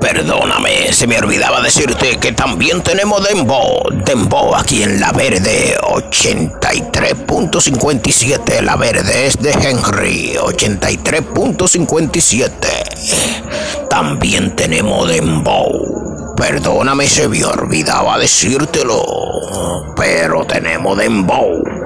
Perdóname, se me olvidaba decirte que también tenemos Dembow. Dembow aquí en La Verde 83.57. La Verde es de Henry 83.57. También tenemos Dembow. Perdóname, se me olvidaba decírtelo. Pero tenemos Dembow.